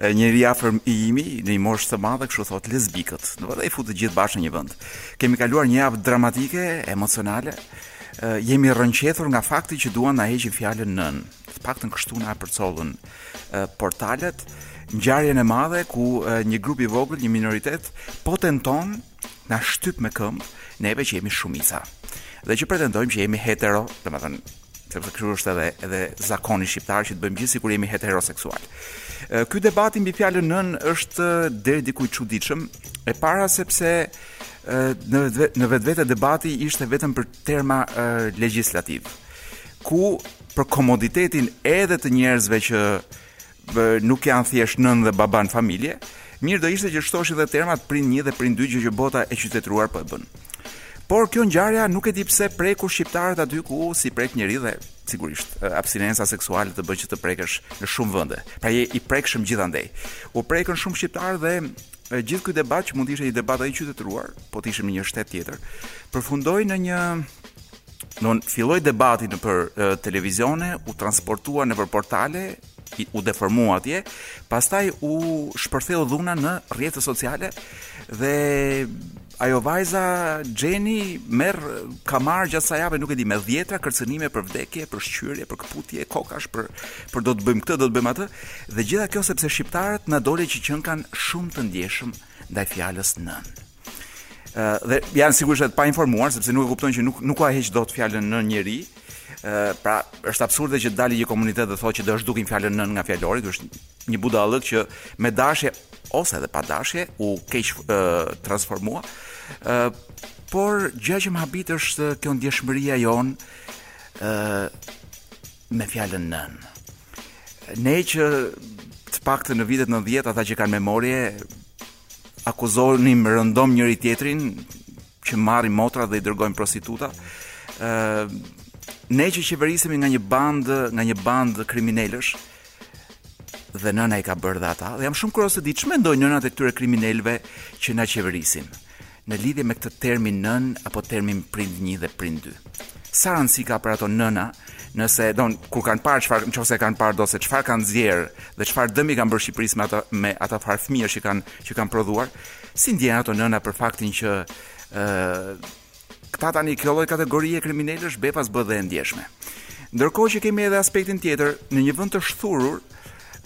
Një i afërm i imi, në moshë të madhe, kështu thotë, lesbikët. Dhe i fut të gjithë bashkë në një vend. Kemi kaluar një javë dramatike, emocionale. Jemi rrënqethur nga fakti që duan të na heqin fjalën nënë. Të paktën kështu na përcollën portalet ngjarjen e madhe ku një grup i vogël, një minoritet po tenton të na shtypë me këmbë neve që jemi shumica dhe që pretendojmë që jemi hetero, domethënë sepse kështu është edhe zakoni shqiptar që të bëjmë të gjithë sikur jemi heteroseksualë. Ky debati mbi fjalën nënë është diku i çuditshëm, e para sepse në në vetvete debati ishte vetëm për terma legjislativë ku për komoditetin edhe të njerëzve që nuk janë thjesht nënë dhe baba në familje, mirë do ishte që të shtoheshin dhe termat prind një dhe prind dy gjë që bota e qytetëruar po e bën. Por kjo ngjarja nuk e di pse preku shqiptarët aty ku s'i prek njeri dhe sigurisht abstinenca seksuale të bën që të prekësh në shumë vende. Pra je i prekshëm gjithandej. U prekën shumë shqiptarë dhe i gjithë ky debat që mund të ishte një debat i qytetëruar, po të ishim në një shtet tjetër, përfundoi në një domethënë filloi debati nëpër televizione, u transportua nëpër portale, u deformua atje, pastaj u shpërtheu dhuna në rrjetet sociale dhe ajo vajza Xheni merr ka marrë gjatë kësaj jave nuk e di me dhjetra kërcënime për vdekje, për shqyerje, për këputje kokash për për do të bëjmë këtë, do të bëjmë atë dhe e gjitha kjo sepse shqiptarët na dolën që qenkan shumë të ndjeshëm ndaj fjalës nënë. Uh, dhe janë sigurisht edhe të painformuar sepse nuk e kuptojnë që nuk nuk ua heq dot fjalën nënë njeri. Uh, pra është absurde që të dali një komunitet dhe të thotë që do të zhdukim fjalën nënë nga fjalori, kjo është një budallallëk që me dashje ose edhe pa dashje u keq uh, transformua. Uh, por gjëja që më habit është kjo ndjeshmëria jonë uh, me fjalën nënë. Ne që të paktën në vitet 90 ata që kanë memorie akuzonim rëndom njëri-tjetrin që marrim motrat dhe i dërgojmë prostituta. ë Ne që qeverisemi nga një bandë, nga një bandë kriminelësh, dhe nëna i ka bërë dhe ata, dhe jam shumë kurioz të di ç'mendojnë nënat e këtyre kriminelëve që na qeverisin. Në lidhje me këtë termin nënë apo termin prind një dhe prind dy. Sa rëndësi ka për ato nëna, nëse domethënë kur kanë parë çfarë nëse kanë parë dot se çfarë kanë nxjerrë dhe çfarë dëmi i kanë bërë Shqipërisë me ato me ato farë fëmijësh që kanë që kanë prodhuar, si ndihen ato nëna për faktin që ë uh, këta tani kjo lloj kategorie kriminelësh na paska bërë dhe e ndjeshme. Ndërkohë që kemi edhe aspektin tjetër, në një vend të shthurur,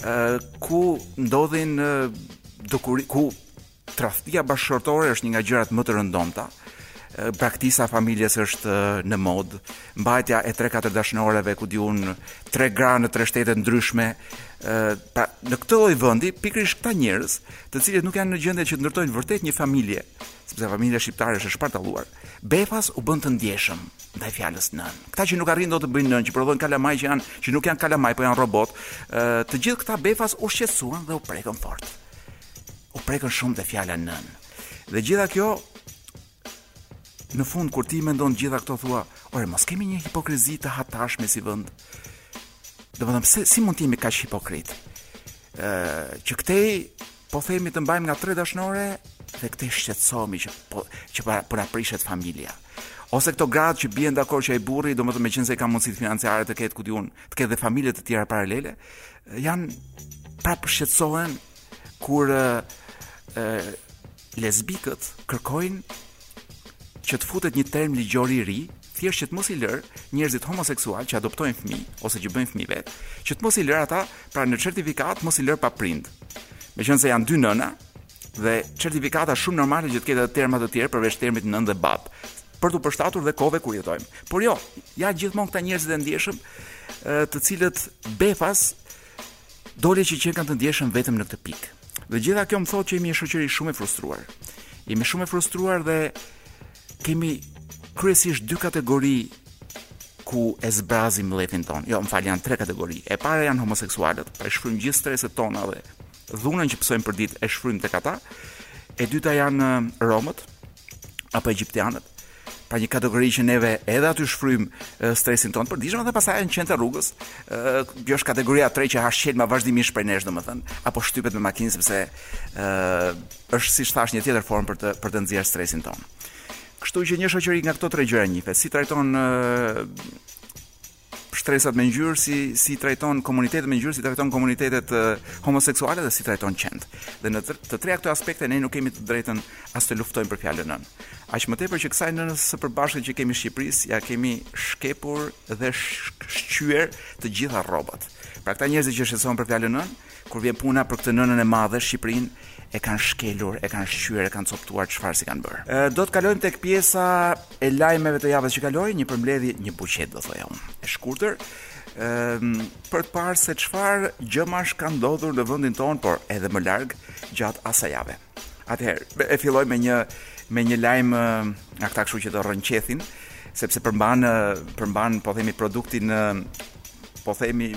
ë uh, ku ndodhin uh, dukuri ku Tradhtia bashkëshortore është një nga gjërat më të rëndomta. Braktisja e familjes është në modë. Mbajtja e 3-4 dashnoreve, ku di unë 3 gra në 3 shtete të ndryshme. Pra, në këtë lloj vendi, pikërisht këta njerëz, të cilët nuk janë në gjendje që të ndërtojnë vërtet një familje, sepse familja shqiptare është e shpartalluar, befas u bënë të ndjeshëm ndaj fjalës nënë. Këta që nuk arrijnë dot të bëjnë nënë, që prodhojnë kalamaj që janë, që nuk janë kalamaj, po janë robotë, të gjithë këta befas u shqetësuan dhe u prekën fort. U prekën shumë te fjala nënë. Dhe gjitha kjo në fund kur ti mendon gjitha këto thua, ore mos kemi një hipokrizi të hatashme si vend. Do të them se si mund të jemi kaq hipokritë? Ë, që këtej po themi të mbajmë nga tre dashnore dhe këtej shqetësohemi që po që pra po na prishet familja. Ose këto gratë që bien dakord që ai burri, domethënë meqenëse ka mundësi financiare të ketë ku di unë, të ketë dhe familje të tjera paralele, janë prapë shqetësohen kur e, e, lesbikët kërkojnë që të futet një term ligjor i ri, thjesht që të mos i lërë njerëzit homoseksualë që adoptojnë fëmijë ose që bëjnë fëmijë vetë, që të mos i lërë ata pra në certifikatë të mos i lërë pa prind. Meqenëse janë dy nëna dhe certifikata shumë normale që të ketë edhe terma të tjerë përveç termit nënë dhe babë për t'u përshtatur dhe kohëve ku jetojmë. Por jo, janë gjithmonë këta njerëzit e ndjeshëm, të cilët befas Doli që qenkan të ndjeshëm vetëm në këtë pikë. Dhe gjitha kjo më thotë që jemi një shoqëri shumë e frustruar. Jemi shumë e frustruar dhe kemi kryesisht dy kategori ku e zbrazim mllefin tonë. Jo, më fal, janë tre kategori. E para janë homoseksualët, pra e shfryjmë gjithë streset tona dhe dhunën që pësojmë përditë e shfryjmë tek ata. E dyta janë romët apo egjiptianët. pra një kategori që neve edhe aty shfryjmë stresin tonë të përditshëm dhe pastaj janë qentë e rrugës, kjo është kategoria 3 që ha shqelma vazhdimisht prej nesh domethënë, apo shtypet me makinë sepse ë është siç thashë një tjetër formë për të për të nxjerrë stresin tonë. Kështu që një shoqëri nga këto tre gjëra njihet, si trajton shtresat me ngjyrë, si si trajton komunitetet me ngjyrë, si trajton komunitetet homoseksuale dhe si trajton qentë. Dhe në të tria këto aspekte ne nuk kemi të drejtën as të luftojmë për fjalën nën. Aq më tepër që kësaj nënës së përbashkët që kemi Shqipërisë, ia kemi shkepur dhe shqyer të gjitha rrobat. Pra këta njerëz që shqetësohen për fjalën nën, Kur vjen puna për këtë nënën e madhe, Shqipërinë e kanë shkelur, e kanë shqyer, e kanë copëtuar çfarë s'i kanë bërë. E, do të kalojmë tek pjesa e lajmeve të javës që kaloi, një përmbledhje, një buqetë do thoja unë, e shkurtër, ë për të parë se çfarë gjëmash kanë ndodhur në vendin tonë, por edhe më larg gjatë asaj jave. Atëherë, e filloj me një me një lajm nga këta kështu që të rrëqethin, sepse përmban përmban po themi produktin po themi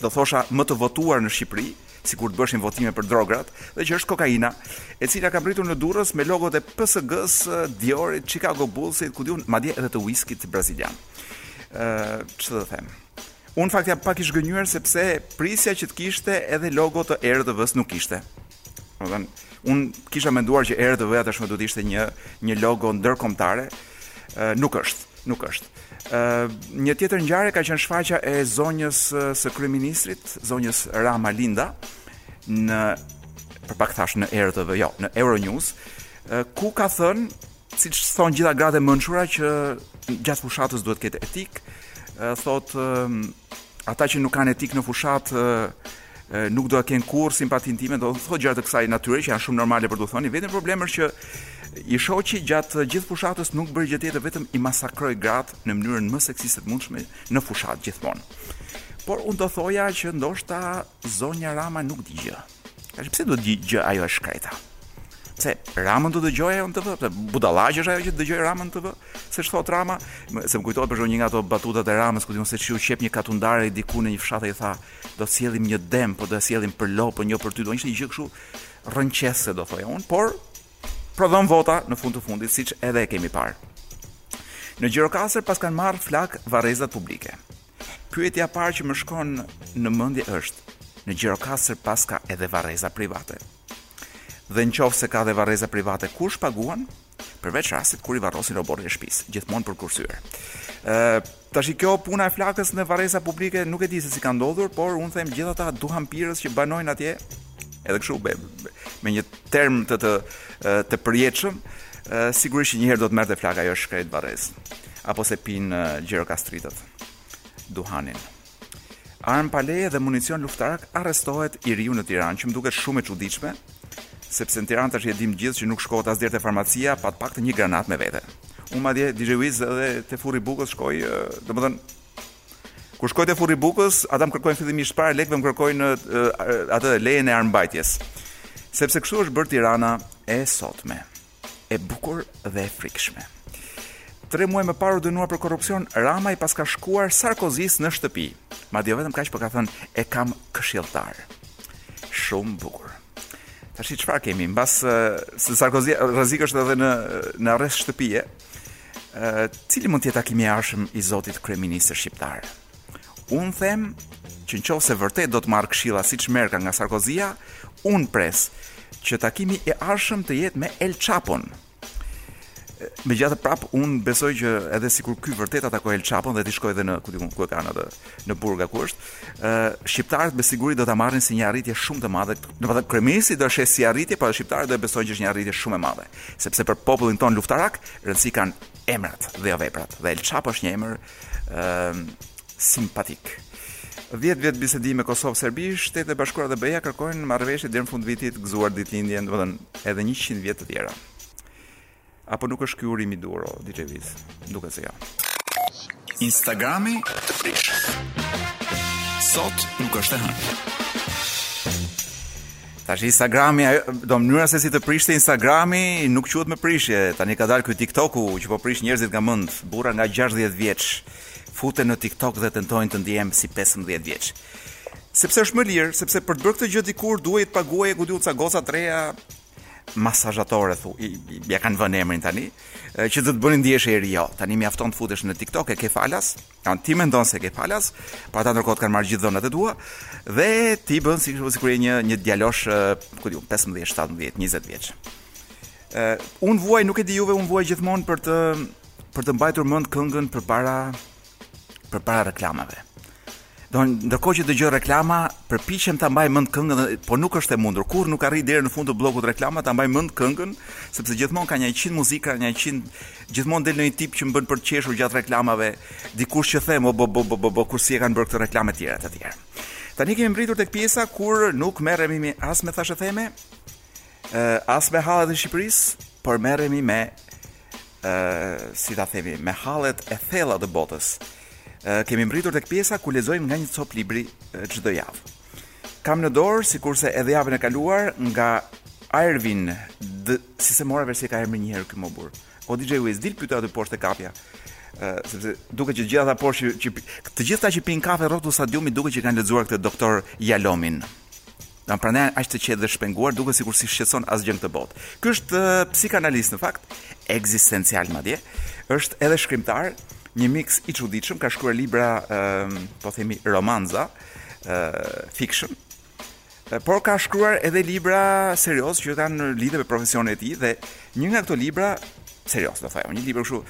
do thosha më të votuar në Shqipëri, sikur të bëshin votime për drograt, dhe që është kokaina, e cila ka mbritur në Durrës me logot e PSG-së, Diorit, Chicago Bulls-it, ku diun madje edhe të whiskit brazilian. Ëh, ç'të them. Unë fakti jam pak i zhgënjyer sepse prisja që të kishte edhe logo të Erë TV-s nuk kishte. Domethënë, unë kisha menduar që Erë TV-ja tashmë do të ishte një një logo ndërkombëtare. Ë nuk është, nuk është. Ë një tjetër ngjarje ka qenë shfaqja e zonjës së kryeministrit, zonjës Rama Linda në për pak thash në Erë TV, jo, në Euronews, ku ka thënë siç thonë gjithë gratë e mënçura që gjatë fushatës duhet të ketë etikë, thotë ata që nuk kanë etikë në fushatë nuk do ta kenë kurrë simpatinë time, do të thotë gjëra të kësaj natyre që janë shumë normale për të thënë, vetëm problemi është që i shoqi gjatë gjithë fushatës nuk bëri gjë tjetër vetëm i masakroi gratë në mënyrën më seksiste të mundshme në fushatë gjithmonë. Por unë do thoja që ndoshta zonja Rama nuk di gjë. Tash pse do të di gjë ajo e shkreta? Pse Ramën do dëgjojë ajo në TV? Pse budallaqë është ajo që të dëgjojë Ramën në TV? Se ç'thotë Rama, se më kujtohet për shkak një nga ato batutat e Ramës ku diun se ç'iu qep një katundare diku në një fshat e i tha, do të sjellim një dem, po do e sjellim për lopën, jo për ty, do ishte një gjë kështu rrëqethëse do thoja unë, por prodhon vota në fund të fundit siç edhe e kemi parë. Në Gjirokastër paskan marrë flakë varrezat publike. Pyetja e parë që më shkon në mendje është, në Gjirokastër paska edhe varreza private. Dhe në qofë se ka dhe varreza private, kush paguan? Përveç rastit kur i varrosin në oborr të shtëpisë, gjithmonë për kursyer. Ë Tashi kjo puna e flakës në varreza publike nuk e di se si ka ndodhur, por unë them gjithë ata duhampirës që banojnë atje, edhe kështu be, be, me një term të të të përjetshëm, sigurisht që një herë do të merrte flaka ajo e shkretë varrezë. Apo s'e pinë gjirokastritët duhanin. Armë pa leje dhe municion luftarak arrestohet i riu në Tiranë, që më duket shumë e çuditshme, sepse në Tiranë tash e dimë të gjithë që nuk shkohet as deri te farmacia pa të paktën një granatë me vete. Unë madje DJ Wiz edhe te furri i bukës shkoj, domethënë kur shkoj te furri i bukës, ata më kërkojnë fillimisht para lekëve më kërkojnë atë lejen e armëmbajtjes. Sepse kështu është bërë Tirana e sotme. E bukur dhe e frikshme. Tre muaj më parë i dënuar për korrupsion, Rama i paska shkuar Sarkozis në shtëpi. Madje jo vetëm kaq, por ka thënë e kam këshilltar. Shumë bukur. Tashi çfarë kemi? Mbasi Sarkozi rrezik është edhe në në arrest shtëpie, cili mund të jetë takimi i ardhshëm i zotit kryeministër shqiptar? Unë them që në qofë se vërtet do të marrë këshilla siç merka nga Sarkozia, unë pres që takimi i ardhshëm të jetë me El Chapon. Megjithatë prapë, unë besoj që edhe sikur ky vërtet ta takojë El Chapon dhe t'i shkojë dhe në ku di unë ku e kanë atë në burg ku është, shqiptarët me siguri do ta marrin si një arritje shumë të madhe. Në të vërtetë, kryeministri do e shesë si arritje, por po shqiptarët do e besojnë që është një arritje shumë e madhe. Sepse për popullin tonë luftarak, rëndësi kanë emrat dhe jo veprat. Dhe El Chapo është një emër simpatik. 10 vjet bisedime Kosovë-Serbi, Shtetet e Bashkuara dhe BE-ja kërkojnë marrëveshje deri në fund të vitit, gëzuar ditëlindjen, domethënë edhe 100 vjet të tjera. Apo nuk është ky urimi i duhur, o DJ Viz? Duket se jo. Instagrami të prish. Sot nuk është e hënë. Tashmë Instagrami, domethënë mënyra se si të prishte Instagrami, nuk quhet më prishje. Tani ka dalë ky TikToku që po prish njerëzit nga mendtë, burra nga 60 vjeç. Futen në TikTok dhe tentojnë të ndjehen si 15 vjeç. Sepse është më lirë, sepse për të bërë këtë gjë dikur duhej të paguaje ku di unë ca goca të reja masazhatore thuaj, i, i, ia kanë vënë emrin tani, që do të bënin të ndiheshe i ri. Jo, tani mjafton të futesh në TikTok e ke falas, Domethënë ti mendon se ke falas, po ata ndërkohë kanë marrë gjithë të dhënat e tua dhe ti bën si sikur je një një djalosh, ku di unë, 15, 17, 20 vjeç. Ë uh, unë vuaj nuk e di juve, unë vuaj gjithmonë për të për të mbajtur mend këngën përpara përpara reklamave. Domethënë ndërkohë që dëgjoj reklama, përpiqem ta mbaj mend këngën, dhe, po nuk është e mundur. Kurrë nuk arrij deri në fund të bllokut të reklamave ta mbaj mend këngën, sepse gjithmonë ka një 100 muzika, një 100 Gjithmonë del ndonjë tip që më bën për të qeshur gjatë reklamave, dikush që them o bo bo bo bo bo kur si e kanë bërë këtë reklamë etj etj. Tani kemi mbërritur tek pjesa kur nuk merremi me as me thashetheme, as me hallet e Shqipërisë, por merremi me ë si ta themi, me hallet e thella të botës. Ë kemi mbërritur tek pjesa ku lexojmë nga një copë libri çdo javë. Kam në dorë sikurse edhe javën e kaluar nga Irvin, dë, si s'e mora vesh si e ka emrin një herë ky mo burrë. O DJ Wiz, dil pyeti aty poshtë kapja. Ë, uh, sepse duket që gjithë ata poshtë që, që të gjithë ata që pinë kafe rrotull stadiumit duket që kanë lexuar këtë doktor Jalomin. Janë prandaj aq të qetë dhe të shpenguar duket sikur s'i shqetëson asgjë në këtë botë. Ky është uh, psikanalist në fakt, ekzistencial madje. Është edhe shkrimtar, një miks i çuditshëm, ka shkruar libra, uh, po themi romanza, fiction, por ka shkruar edhe libra seriozë që kanë lidhje me profesionin e tij dhe një nga këto libra seriozë domethënë, një libër kështu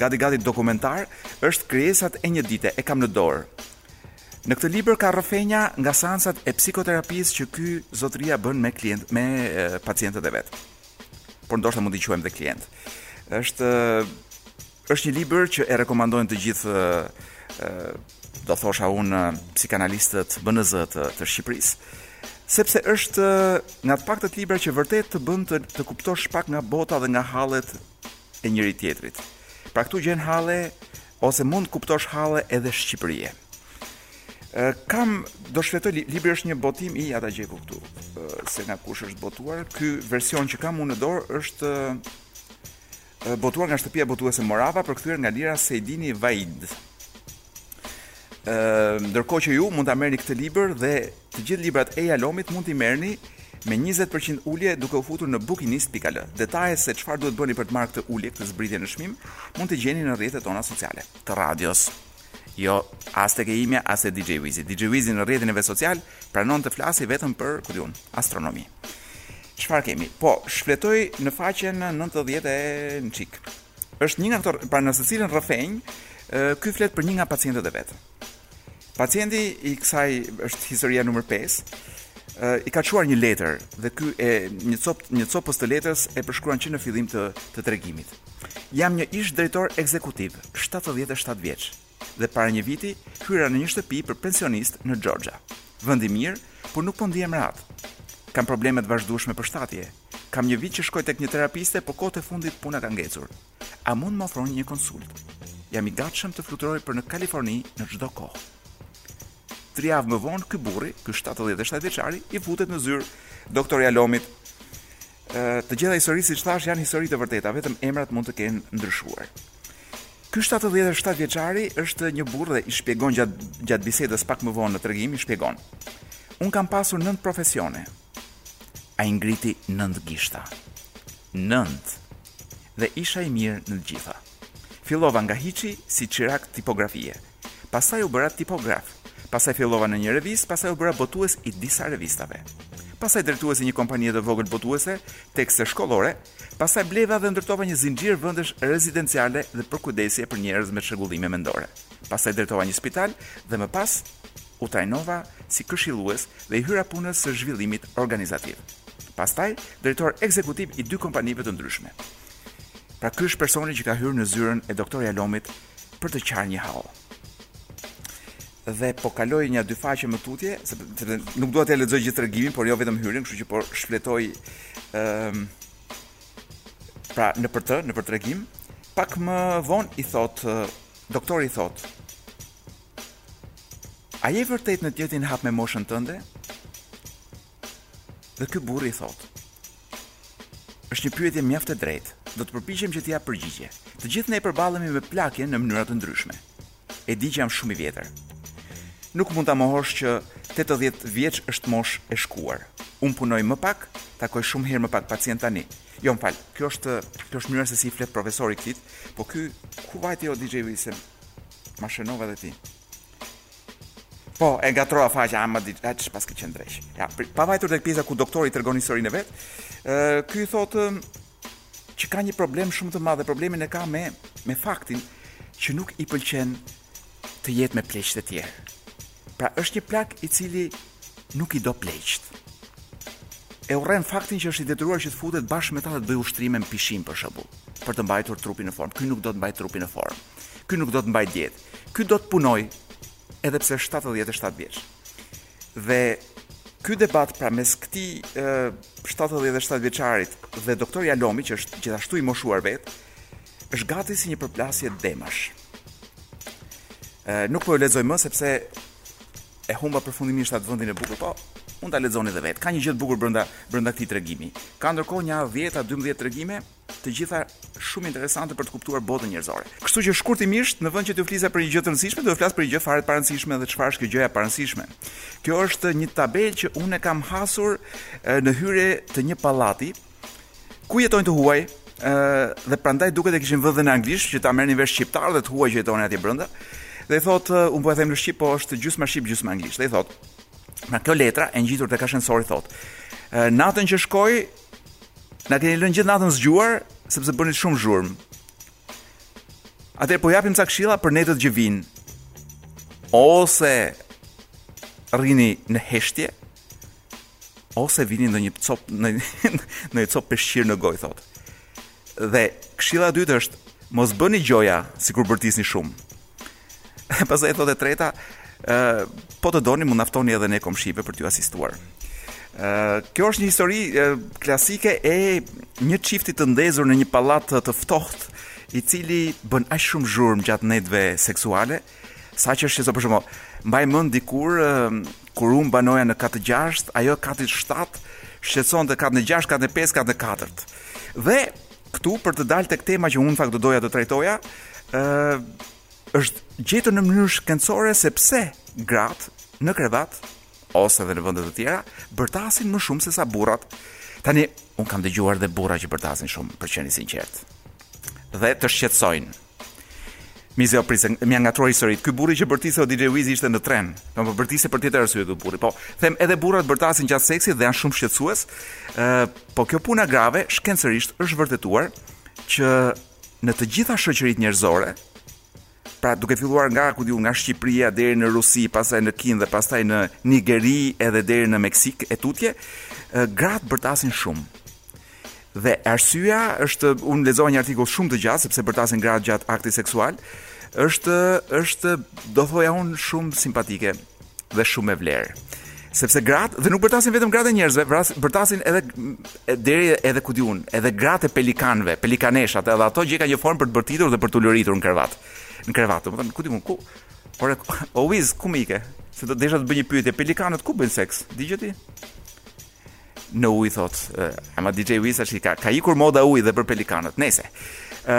gati gati dokumentar është Krijesat e një dite e kam në dorë. Në këtë libër ka rrëfenja nga seancat e psikoterapisë që ky zotëria bën me klient me pacientët e vet. Por ndoshta mund t'i quajmë dhe klientë. Është Është një libër që e rekomandojnë të gjithë ë do thosha unë psikanalistët më në zë të, të Shqipërisë, sepse është nga të paktët libra që vërtet të bën të, të kuptosh pak nga bota dhe nga hallet e njëri-tjetrit. Pra këtu gjen halle ose mund të kuptosh halle edhe Shqipërie. Ë kam do shfletoj libri është një botim i, a ta gjej ku këtu, se nga kush është botuar. Ky version që kam unë në dorë është Botuar nga shtëpia botuese Morava, përkthyer nga Ilira Sejdini Vaid. Ndërkohë që ju mund ta merrni këtë libër dhe të gjithë librat e Jalomit mund t'i merrni me 20% ulje duke u futur në bukinist.al. Detajet se çfarë duhet të bëni për të marrë këtë ulje, këtë zbritje në çmim, mund t'i gjeni në rrjetet tona sociale të radios. Jo as tek e imja as e DJ Wizi. DJ Wizi në rrjetin e vet social pranon të flasi vetëm për, ku di unë, astronomi. Çfarë kemi? Po, shfletoj në faqen 90 e një çik. Është një nga këto, pra në së cilën rrëfen, ky flet për një nga pacientët e vet. Pacienti i kësaj është historia numër 5. I ka çuar një letër dhe ky e një cop një copës të letrës e përshkruan që në fillim të të tregimit. Jam një ish-drejtor ekzekutiv, shtatëdhjetë e shtatë vjeç, dhe para një viti hyra në një shtëpi për pensionistë në Xhorxha. Vend i mirë, por nuk po ndihem rehat. Kam probleme të vazhdueshme përshtatjeje. Kam një vit që shkoj tek një terapiste, por kohët e fundit puna ka ngecur. A mund të më ofroni një konsultë? Jam i gatshëm të fluturoj për në Kaliforni në çdo kohë. Tri javë më vonë, ky burri, ky 77 vjeçari, i futet në zyrë doktor Jalomit Të gjitha historitë siç thashë janë histori të vërteta, vetëm emrat mund të kenë ndryshuar. Ky 77 vjeçari është një burrë dhe i shpjegon gjatë gjatë bisedës pak më vonë në tregim i shpjegon. Unë kam pasur 9 profesione. Ai ngriti 9 gishta. 9. Dhe isha i mirë në të gjitha. Fillova nga hiçi si çirak tipografie. Pastaj u bëra tipograf. Pastaj fillova në një revistë, pastaj u bëra botues i disa revistave. Pastaj drejtues i një kompanie të vogël botuese tekste shkollore, pastaj bleva dhe ndërtova një zinxhir vendesh rezidenciale dhe përkujdesje për njerëz me çrregullime mendore. Pastaj drejtova një spital dhe më pas u trajnova si këshillues dhe i hyra punës së zhvillimit organizativ. Pastaj drejtor ekzekutiv i dy kompanive të ndryshme. Pra ky është personi që ka hyrë në zyrën e doktor Jalomit për të qarë një hall. Dhe po kaloj nja dy faqe më tutje, sepse nuk dua t'jua lexoj gjithë tregimin, por jo vetëm hyrjen, kështu që po shfletoj ë ehm, pra nëpër të, nëpër tregim, pak më vonë i thotë doktori i thotë A je vërtet në të njëjtin hap me moshën tënde? Dhe ky burri i thotë, Është një pyetje mjaft e drejtë, do të përpiqem që t'i jap përgjigje. Të gjithë ne përballemi me plakje në mënyra të ndryshme. E di që jam shumë i vjetër. Nuk mund ta mohosh që 80 vjeç është moshë e shkuar. Un punoj më pak, takoj shumë herë më pak pacientë tani. Jo, më fal, kjo është kjo është mënyra se si i flet profesori këtij, po ky ku vajti o DJ Wilson? Ma shënova edhe ti. Po, e ngatërrova faqen ama di atë çfarë ke qenë dresh. Ja, pa vajtur tek pjesa ku doktori tregon historinë e vet, ë ky i thotë që ka një problem shumë të madh dhe problemin e ka me me faktin që nuk i pëlqen të jetë me pleqtë e tjerë. Pra është një plak i cili nuk i do pleqtë. E urren faktin që është i detyruar që të futet bashkë me ta dhe të bëjë ushtrime në pishinë për shembull, për të mbajtur trupin në formë. Ky nuk do të mbajë trupin në formë. Ky nuk do të mbajë dietë. Ky do të punojë edhe pse është 77 vjeç. Dhe ky debat pra mes këtij 77 vjeçarit dhe doktor Jalomi që është gjithashtu i moshuar vet, është gati si një përplasje demash. Ë nuk po e lexoj më sepse e humba përfundimisht atë vendin e bukur, po mund ta lexoni edhe vetë. Ka një gjë të bukur brenda brenda këtij tregimi. Ka ndërkohë një 10 a 12 tregime Të gjitha shumë interesante për të kuptuar botën njerëzore. Kështu që shkurtimisht, në vend që t'ju flisja për një gjë të rëndësishme, do të flas për një gjë fare të parëndësishme dhe çfarë është kjo gjëja e parëndësishme. Kjo është një tabelë që unë e kam hasur në hyrje të një pallati ku jetojnë të huaj, ë dhe prandaj duket e kishin vënë në anglisht që ta merrnin vesh shqiptarë dhe të huaj që jetonin atje brenda. Dhe i thot, un po e them në shqip, po është gjysma shqip, gjysma anglisht. Dhe i thot, kjo letra e ngjitur tek ashensori thot, natën që shkoi Na keni lënë gjithë natën zgjuar sepse bëni shumë zhurmë. Atëherë po japim ca këshilla për netët që vijnë. Ose rrini në heshtje ose vini ndonjë copë ndo ndonjë copë peshqir në gojë thotë. Dhe këshilla e dytë është mos bëni gjoja sikur bërtisni shumë. Pastaj thotë e treta, ë po të doni mund na ftoni edhe ne komshijve për t'ju asistuar. Ë kjo është një histori e, klasike e një çifti të ndezur në një pallat të ftohtë, i cili bën aq shumë zhurmë gjatë netëve seksuale, Saqë shqetëson për shembull, mbaj mend dikur kur un banoja në kat të 6, ajo katit 7 shqetësonte kat në 6, kat në 5, kat në 4. Dhe këtu për të dalë tek tema që un fakt do doja të trajtoja, ë është gjetur në mënyrë shkencore se pse gratë në krevat ose edhe në vende të tjera bërtasin më shumë se sa burrat. Tani un kam dëgjuar dhe burra që bërtasin shumë, për të qenë i sinqert. Dhe të shqetësojnë. Wizi o prit se, më janë ngatruar historitë. Ky burri që bërtiste o DJ Wizi ishte në tren. Po më bërtiste për tjetër arsye ky burri. Po, them edhe burrat bërtasin gjatë seksit dhe janë shumë shqetësues. Ë, po kjo puna e grave shkencërisht është vërtetuar që në të gjitha shoqëritë njerëzore, pra duke filluar nga ku di unë nga Shqipëria deri në Rusi, pastaj në Kinë dhe pastaj në Nigeri edhe deri në Meksikë e tutje, gratë bërtasin shumë. Dhe arsyeja është un lexova një artikull shumë të gjatë se pse bërtasin gratë gjatë aktit seksual është është do thoja un shumë simpatike dhe shumë e vlerë. Sepse gratë dhe nuk bërtasin vetëm gratë e njerëzve, bërtasin edhe deri edhe ku di unë, edhe gratë e pelikanëve, pelikaneshat, edhe ato gjetkan një formë për të bërtitur dhe për të ulëritur në krevat. Në krevat, domethënë ku di unë ku Por o Wiz, ku më ike? Se do të, desha të bëj një pyetje, pelikanët ku bëjnë seks? Di gjë ti? në ujë thotë. Ama DJ Wiz tashi ka ka ikur moda e ujit dhe për pelikanët. Nëse ë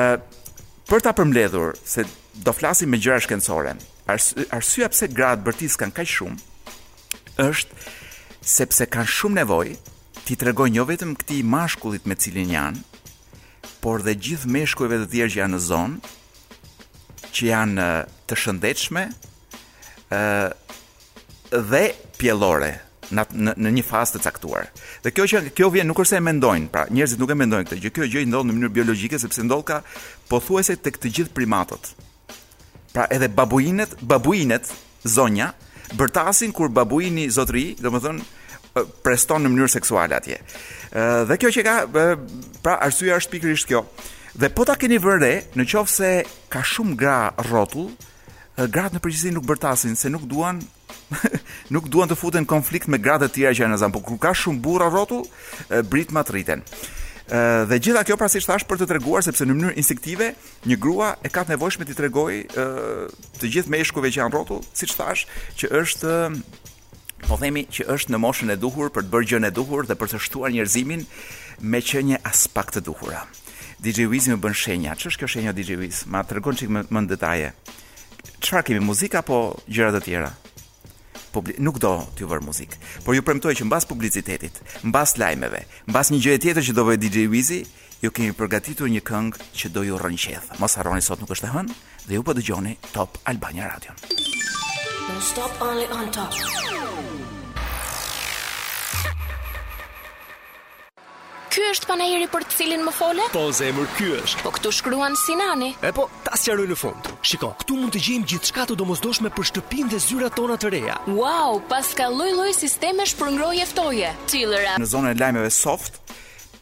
për ta përmbledhur se do flasim me gjëra shkencore. Arsyeja pse gratë bërtitkan kaq shumë është sepse kanë shumë nevojë t'i tregojnë jo vetëm këtij mashkullit me cilin janë, por dhe gjithë meshkujve të tjerë që janë në zonë, që janë të shëndetshme, ë dhe pjellore në në një fazë të caktuar. Dhe kjo gjë kjo vjen nuk është se e mendojnë, pra njerëzit nuk e mendojnë këtë gjë. Kjo gjë i ndodh në mënyrë biologjike sepse ndodhka pothuajse tek të gjithë primatët. Pra edhe babuinet, babuinet zonja bërtasin kur babuini zotëri, domethënë preston në mënyrë seksuale atje. Dhe kjo qenka pra arsyeja është pikërisht kjo. Dhe po ta keni vënë re, në qoftë se ka shumë gra rrotull, Gratë në përgjithësi nuk bërtasin se nuk duan nuk duan të futen konflikt me gratë të tjera që janë në zonë, por kur ka shumë burra rrotull, britmat rriten. Ë dhe gjitha kjo pra siç thashë për të treguar sepse në mënyrë instinktive një grua e ka të nevojshme t'i tregojë të gjithë meshkujve që janë rrotull, siç thashë, që është po themi që është në moshën e duhur për të bërë gjënë e duhur dhe për të shtuar njerëzimin me qenie aspak të duhura. DJ Wiz më bën shenja. Ç'është kjo shenja DJ Wiz? Ma tregon çik më, më në detaje. Çfarë kemi muzikë apo gjëra të tjera? Publi nuk do t'ju vë muzikë, por ju premtoj që mbas publicitetit, mbas lajmeve, mbas një gjëje tjetër që do bëjë DJ Wizi, ju kemi përgatitur një këngë që do ju rrënqethë. Mos harroni sot nuk është e hënë dhe ju po dëgjoni Top Albania Radio. Non stop only on top. Ky është panairi për të cilin më fole? Po zemër, ky është. Po këtu shkruan Sinani. E po, ta sqaroj në fund. Shiko, këtu mund të gjejmë gjithçka të domosdoshme për shtëpinë dhe zyrat tona të reja. Wow, paska lloj-lloj sistemesh për ngrohje ftohje. Chillera. Në zonën e lajmeve soft,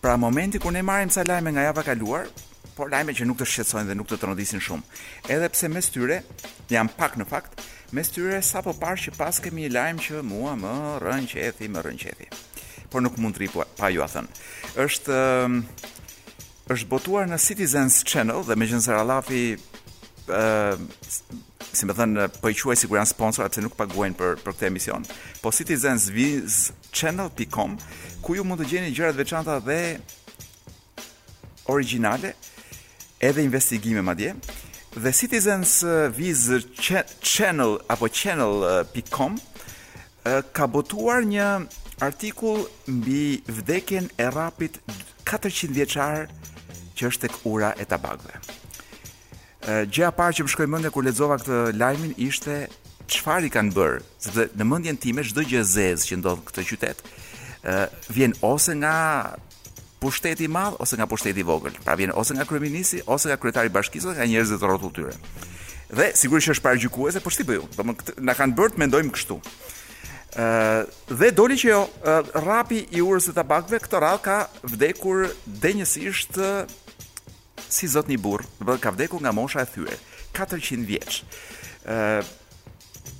Pra momenti kur ne marrim ca lajme nga java e kaluar, por lajme që nuk të shqetësojnë dhe nuk të trondisin shumë. Edhe pse mes tyre janë pak në fakt, mes tyre sapo pash që pas kemi një lajm që mua më rrënqethi, më rrënqethi. Por nuk mund të rri pa jua thënë. Është ehm, është botuar në Citizens Channel dhe meqë ra llafi ë ehm, si me thënë, po i quaj sikur janë sponsor edhe pse nuk paguajnë për për këtë emision. Po citizens vizë channel.com ku ju mund të gjeni gjëra të veçanta dhe origjinale, edhe investigime madje. Dhe Citizens vizë Channel apo Channel.com ka botuar një artikull mbi vdekjen e rrapit 400 vjeçar që është tek ura e tabakëve. Gjëja e parë që më shkoi në mendje kur lexova këtë lajmin ishte çfarë i kanë bërë, sepse në mendjen time çdo gjë e zezë që ndodh në këtë qytet, ë vjen ose nga pushteti i madh ose nga pushteti i vogël. Pra vjen ose nga kryeministri ose nga kryetari i bashkisë ose nga njerëzit rrotull tyre. Dhe sigurisht që është paragjykuese, po ç'i bëj unë? Domethënë na kanë bërë të mendojmë kështu. ë dhe doli që jo, rrapi i urës së tabakëve këtë radhë ka vdekur denjësisht Si zotni burrë, domethënë ka vdekur nga mosha e thyer, 400 vjeç. Ë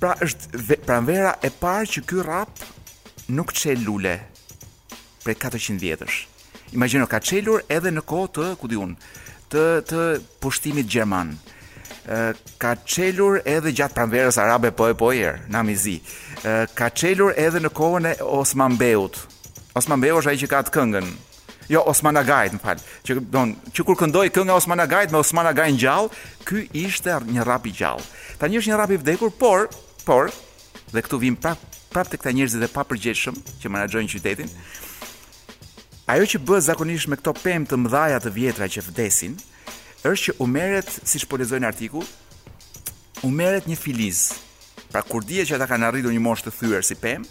pra është pranvera e parë që ky rrap nuk çel lule prej 400 vjetësh. Imagjino ka çelur edhe në kohë të, ku di unë, të të pushtimit gjerman. Ë ka çelur edhe gjatë pranverës arabe po e po er, na mi zi. Ë ka çelur edhe në kohën e Osman Beut. Osman Beu është ai që ka atë këngën, Jo Osman Agajt, më fal. Që don, që kur këndohej kënga Osman Agajt me Osman Agajn gjallë, ky ishte një rrap i gjallë. Tani është një rrap i vdekur, por, por dhe këtu vijmë prapë prapë tek këta njerëzit e papërgjegjshëm që menaxhojnë qytetin. Ajo që bëhet zakonisht me këto pemë të mëdha të vjetra që vdesin, ë është që u merret, siç po lexoj në artikull, u merret një filiz. Pra kur dihet që ata kanë arritur një moshë të thyer si pemë,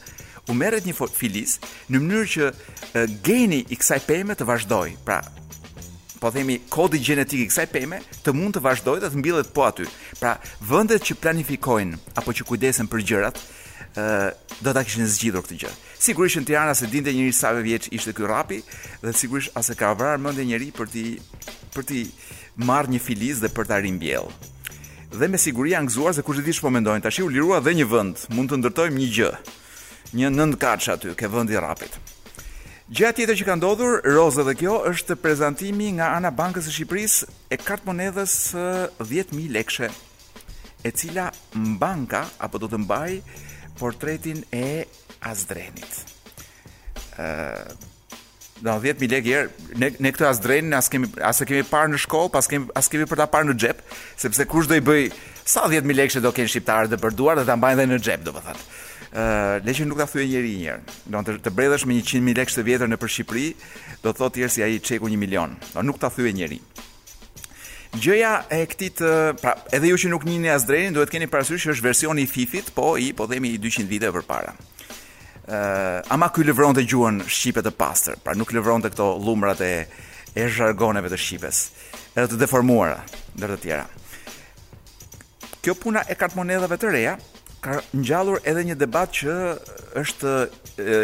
u merret një filiz në mënyrë që e, geni i kësaj peme të vazhdojë. Pra po themi kodi gjenetik i kësaj peme të mund të vazhdojë dhe të mbillet po aty. Pra vendet që planifikojnë apo që kujdesen për gjërat, ë do ta kishin zgjidhur këtë gjë. Sigurisht që në Tiranë s'e dinte njeri sa ve vjeç ishte ky rrapi dhe sigurisht as e ka vrarë mendjen njeri për t'i për t'i marrë një filiz dhe për ta rimbjellë. Dhe me siguri janë gëzuar se kush e di ç'po mendojnë. Tashi u lirua dhe një vend, mund të ndërtojmë një gjë. Një nëntëkatësh aty, ke vendi i rrapit. Gjëja tjetër që ka ndodhur, Roza dhe kjo është prezantimi nga ana e Bankës së Shqipërisë e kartëmonedhës 10000 lekëshe, e cila banka apo do të mbajë portretin e Asdrenit. Ëh, Do 10.000 lekë er, ne ne këtë Asdrenin, as kemi as e kemi parë në shkollë, pas kemi as kemi për ta parë në xhep, sepse kush do i bëj sa 10.000 lekë që do kenë shqiptarët të përtuar dhe ta mbajnë dhe në xhep, domethënë. Ë, uh, le që nuk ta thyen njeri një herë. Do të të bredhësh me 100.000 lekë të vjetër nëpër Shqipëri, do të thotë të jetë si ai çeku 1 milion. Do nuk ta thyen njeri. Gjëja e këtij të, pra, edhe ju që nuk njihni Asdrenin, duhet keni parasysh që është versioni i Fifit, po i po themi i 200 viteve përpara. Ë, uh, ama ky lëvronte gjuhën shqipe të pastër, pra nuk lëvronte këto llumrat e e zhargoneve të shqipes, edhe të deformuara ndër të tjera. Kjo puna e kartmonedhave të reja ka ngjallur edhe një debat që është e,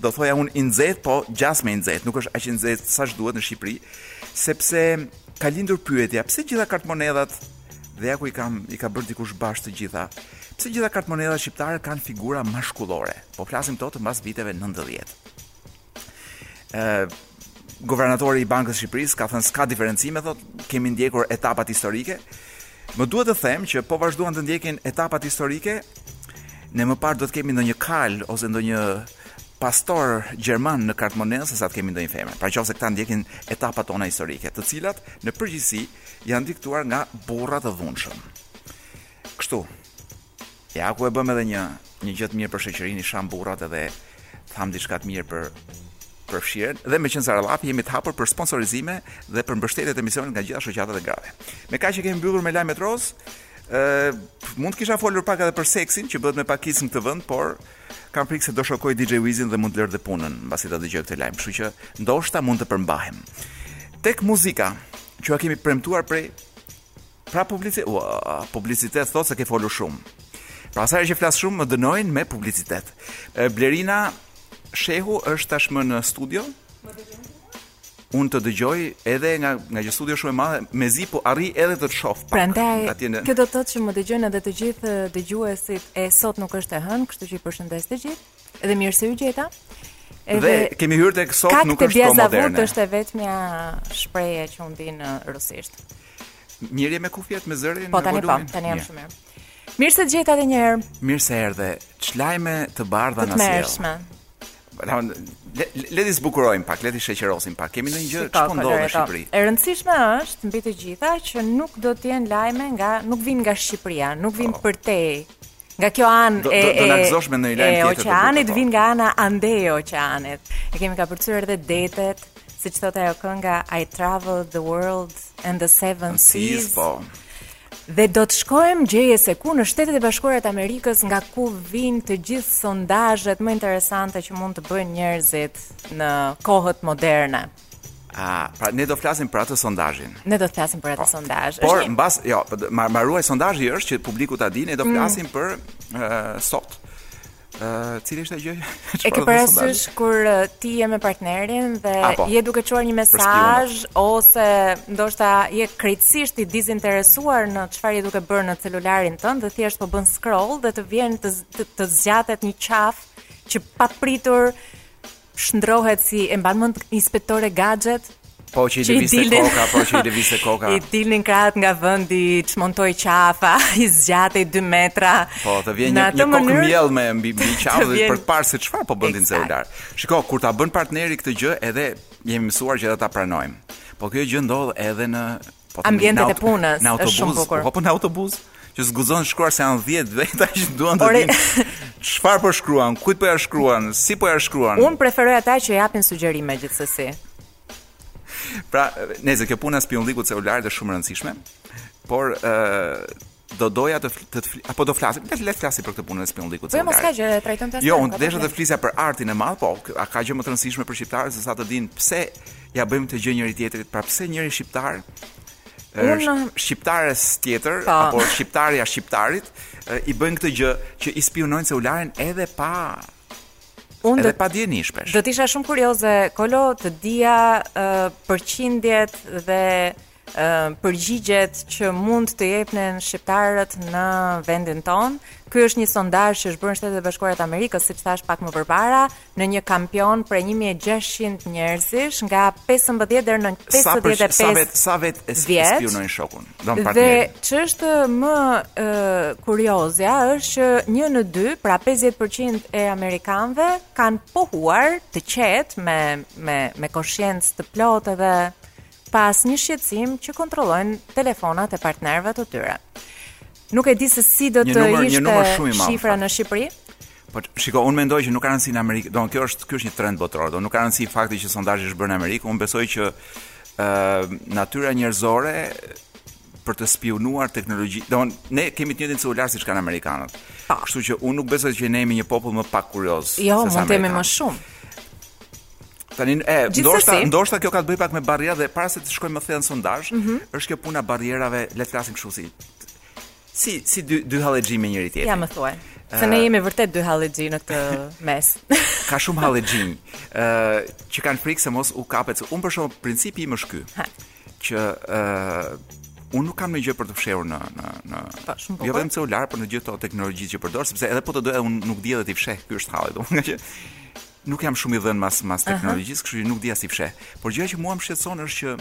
do thoja unë i nxehtë, po gjasme i nxehtë, nuk është aq i nxehtë sa ç'duhet në Shqipëri, sepse ka lindur pyetja, pse gjitha kartmonedhat dhe ja ku i kam i ka bërë dikush bashkë të gjitha. Pse gjitha kartmonedhat shqiptare kanë figura mashkullore? Po flasim këto të mbas viteve 90. Ë Guvernatori i Bankës së Shqipërisë ka thënë s'ka diferencime, thotë, kemi ndjekur etapat historike. Më duhet të them që po vazhduan të ndjekin etapat historike. Ne më parë do të kemi ndonjë kal ose ndonjë pastor gjerman në kartmonedhë se sa të kemi ndonjë femër. Pra qoftë se këta ndjekin etapat tona historike, të cilat në përgjithësi janë diktuar nga burra të dhunshëm. Kështu. Ja ku e bëmë edhe një një gjë të mirë për shoqërinë, i shamë burrat edhe thamë diçka të mirë për përfshirjen dhe meqë ra llafi jemi të hapur për sponsorizime dhe për mbështetje të emisionit nga gjitha shoqatat e grave. Me kaq e kemi mbyllur me lajmet roz, ë mund të kisha folur pak edhe për seksin që bëhet me pakicë në këtë vend, por kam frikë se do shokoj DJ Wizin dhe mund të lërë dhe punën mbasi ta dëgjojë këtë lajm, kështu që ndoshta mund të përmbahem. Tek muzika që kemi premtuar prej Pra publicitet, uaa, publicitet thotë se ke folur shumë. Pra sa herë që flas shumë më dënojnë me publicitet. Blerina Shehu është tashmë në studio. Më dëgjoni? Unë të dëgjoj edhe nga nga një studio shumë e madhe, mezi po arrij edhe të të shoh. Prandaj, në... kjo do të thotë që më dëgjojnë edhe të gjithë dëgjuesit e sot nuk është e hënë, kështu që i përshëndes të gjithë. Edhe mirë se u gjeta. Edhe dhe kemi hyrë tek sot nuk është komo moderne. Kak tebja zavut është e vetmja shprehje që unë di në rusisht. Mirë je me kufjet me zërin, po, me volumin? Po, tani po, tani jam shumë mirë. Mirë se të gjeta dhe njëherë. Mirë se erdhe. Ç'lajme të bardha na sjell. Të mëshme. Le, le të zbukurojmë pak, le të sheqerosim pak. Kemi ndonjë gjë që po ndodh në Shqipëri. E rëndësishme është mbi të gjitha që nuk do të jenë lajme nga nuk vijnë nga Shqipëria, nuk vijnë oh. përtej Nga kjo anë e do na gëzosh me ndonjë lajm tjetër. Oqeanit vijnë nga ana andej e oqeanit. E kemi kapërcyer edhe detet, siç thotë ajo kënga I travel the world and the seven seas. Po. Dhe do të shkojmë gjeje se ku, në Shtetet e Bashkuara të Amerikës nga ku vijnë të gjithë sondazhet më interesante që mund të bëjnë njerëzit në kohët moderne. A, pra ne do flasim për atë sondazhin. Ne do të flasim për atë po. sondazh. Por një... mbas, jo, po mar mbaruar sondazhi është që publiku ta dinë, ne do mm. flasim mm. për uh, sot. Ë, uh, cili është ajo? E ke parasysh kur uh, ti je me partnerin dhe A, po. je duke çuar një mesazh ose ndoshta je krejtësisht i dizinteresuar në çfarë je duke bërë në celularin tënd dhe thjesht po bën scroll dhe të vjen të të, të zgjatet një qafë që papritur Shndërrohet si e mban mend inspektor Gaxhet? Po që i lëvizte koka, po që i lëvizte koka. I dilnin krahët nga vendi, çmontohej qafa, i zgjatej 2 metra. Po, të vjen një, një kokë mjell me mbi mbi qafë vjen... për të parë se çfarë po bën ti në exact. celular. Shiko, kur ta bën partneri këtë gjë, edhe jemi mësuar që edhe ta pranojmë. Po kjo gjë ndodh edhe në po ambientet e punës. Në autobus, po po në autobus. që s'guxon të shkruar se janë 10 veta që duan të dinë çfarë po shkruan, kujt po ja shkruan, si po ja shkruan. Unë preferoj ata që japin sugjerime gjithsesi. Pra, nëse kjo puna e spiunllikut celular është shumë e rëndësishme, por ë uh, do doja të të, të fli, apo do flasim, le të flasim për këtë punën e spiunllikut celular. Po mos ka gjë, e trajtojmë pastaj. Jo, unë desha të flisja për artin e madh, po a ka gjë më të rëndësishme për shqiptarët se sa të dinë pse ja bëjmë këtë gjë njëri tjetrit, pra pse njëri shqiptar Unë shqiptares tjetër pa. apo shqiptarja shqiptarit i bëjnë këtë gjë që i spiunojnë celularin edhe pa Unë edhe pa dijeni shpesh. Do të isha shumë kurioze Kolo të dija uh, përqindjet dhe uh, përgjigjet që mund të jepnin shqiptarët në vendin tonë. Ky është një sondazh që është bërë në Shtetet e Bashkuara të Amerikës, siç thashë pak më përpara, në një kampion prej 1600 njerëzish nga 15 deri në 55 sa për, sa vetë sa vetë e spiunojnë shokun do të dhe ç'është më e, kuriozja është që një në dy pra 50% e amerikanëve kanë pohuar të qetë me me me koshiencë të plotë dhe pa asnjë shqetësim që kontrollojnë telefonat e partnerëve të tyre. Nuk e di se si do të ishte shifra në Shqipëri. Po shiko, unë mendoj që nuk ka rëndësi në Amerikë. Domthonë kjo është ky është një trend botëror. Domethënë nuk ka rëndësi fakti që sondazhi është bërë në Amerikë. Unë besoj që ë uh, natyra njerëzore për të spiunuar teknologji. Domethënë ne kemi të njëjtin celular siç kanë amerikanët. Po. Kështu që unë nuk besoj që ne jemi një popull më pak kurioz. Jo, mund të jemi më shumë. Tani e ndoshta ndoshta kjo ka të bëjë pak me barriera dhe para se të shkojmë më thellë në sondazh, mm -hmm. është kjo puna e barrierave, le të flasim kështu si Si si dy dy hallexhi me njëri tjetrin. Ja më thuaj. Se ne jemi vërtet dy hallexhi në këtë mes. Ka shumë hallexhi. Ë që kanë frikë se mos u kapet. Unë për shkak principi im është ky. Ha. Që ë Unë nuk kam gjë për të fshehur në në në. Po, shumë bukur. Jo vetëm celular, por në gjithë ato teknologji që përdor, sepse edhe po të doja unë nuk di edhe t'i fsheh, ky është halli, domethënë që nuk jam shumë i dhënë mas mas teknologjisë, kështu që nuk di as t'i fsheh. Por gjëja që mua më shqetëson është që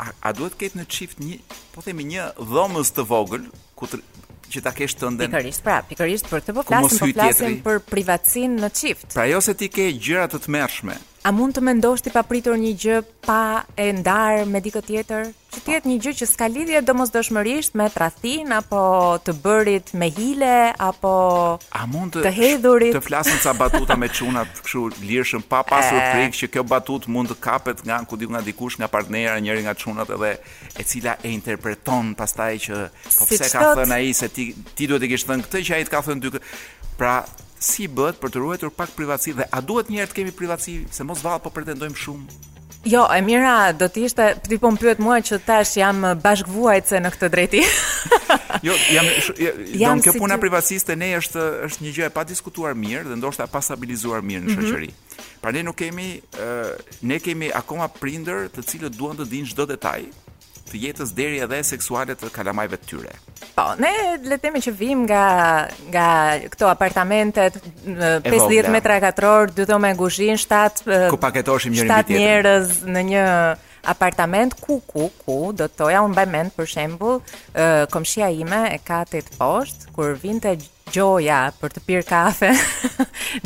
A, a duhet të ketë në çift një, po themi një dhomës të vogël ku të, që ta kesh tënden. Pikërisht, pra, pikërisht për këtë po flasim, po flasim për privatësinë në çift. Pra jo se ti ke gjëra të tmerrshme. A mund të mendosh ti papritur një gjë pa e ndar me dikë tjetër? Që të jetë një gjë që s'ka lidhje domosdoshmërisht me tradhtinë apo të bërit me hile apo a mund të, të hedhurit? Të flasim ca batuta me çunat kështu lirshëm pa pasur frikë që kjo batutë mund të kapet nga ku di unë nga dikush nga partnera njëri nga çunat edhe e cila e interpreton pastaj që po pse ka thënë ai se ti ti duhet të kish thënë këtë që ai të ka thënë dy pra si i bëhet për të ruajtur pak privatësi dhe a duhet njëherë të kemi privatësi se mos vallë po pretendojmë shumë Jo, e mira, do të ishte, ti po më pyet mua që tash jam bashkëvuajtëse në këtë drejtim. jo, jam, sh, jam kjo si puna ty... privatësia te ne është, është një gjë e padiskutuar mirë dhe ndoshta e pastabilizuar mirë në mm -hmm. shoqëri. Pra ne nuk kemi, uh, ne kemi akoma prindër të cilët duan të dinë çdo detaj, të jetës deri edhe seksuale të kalamajve të tyre. Po, ne le të themi që vijmë nga nga këto apartamentet 50 metra katror, dy dhoma e guzhinë, 7 ku paketoheshim njëri mbi tjetrin. 7 njerëz në një apartament ku ku ku do të thoja un mbaj mend për shembull komshia ime e katit poshtë kur vinte Gjoja për të pirë kafe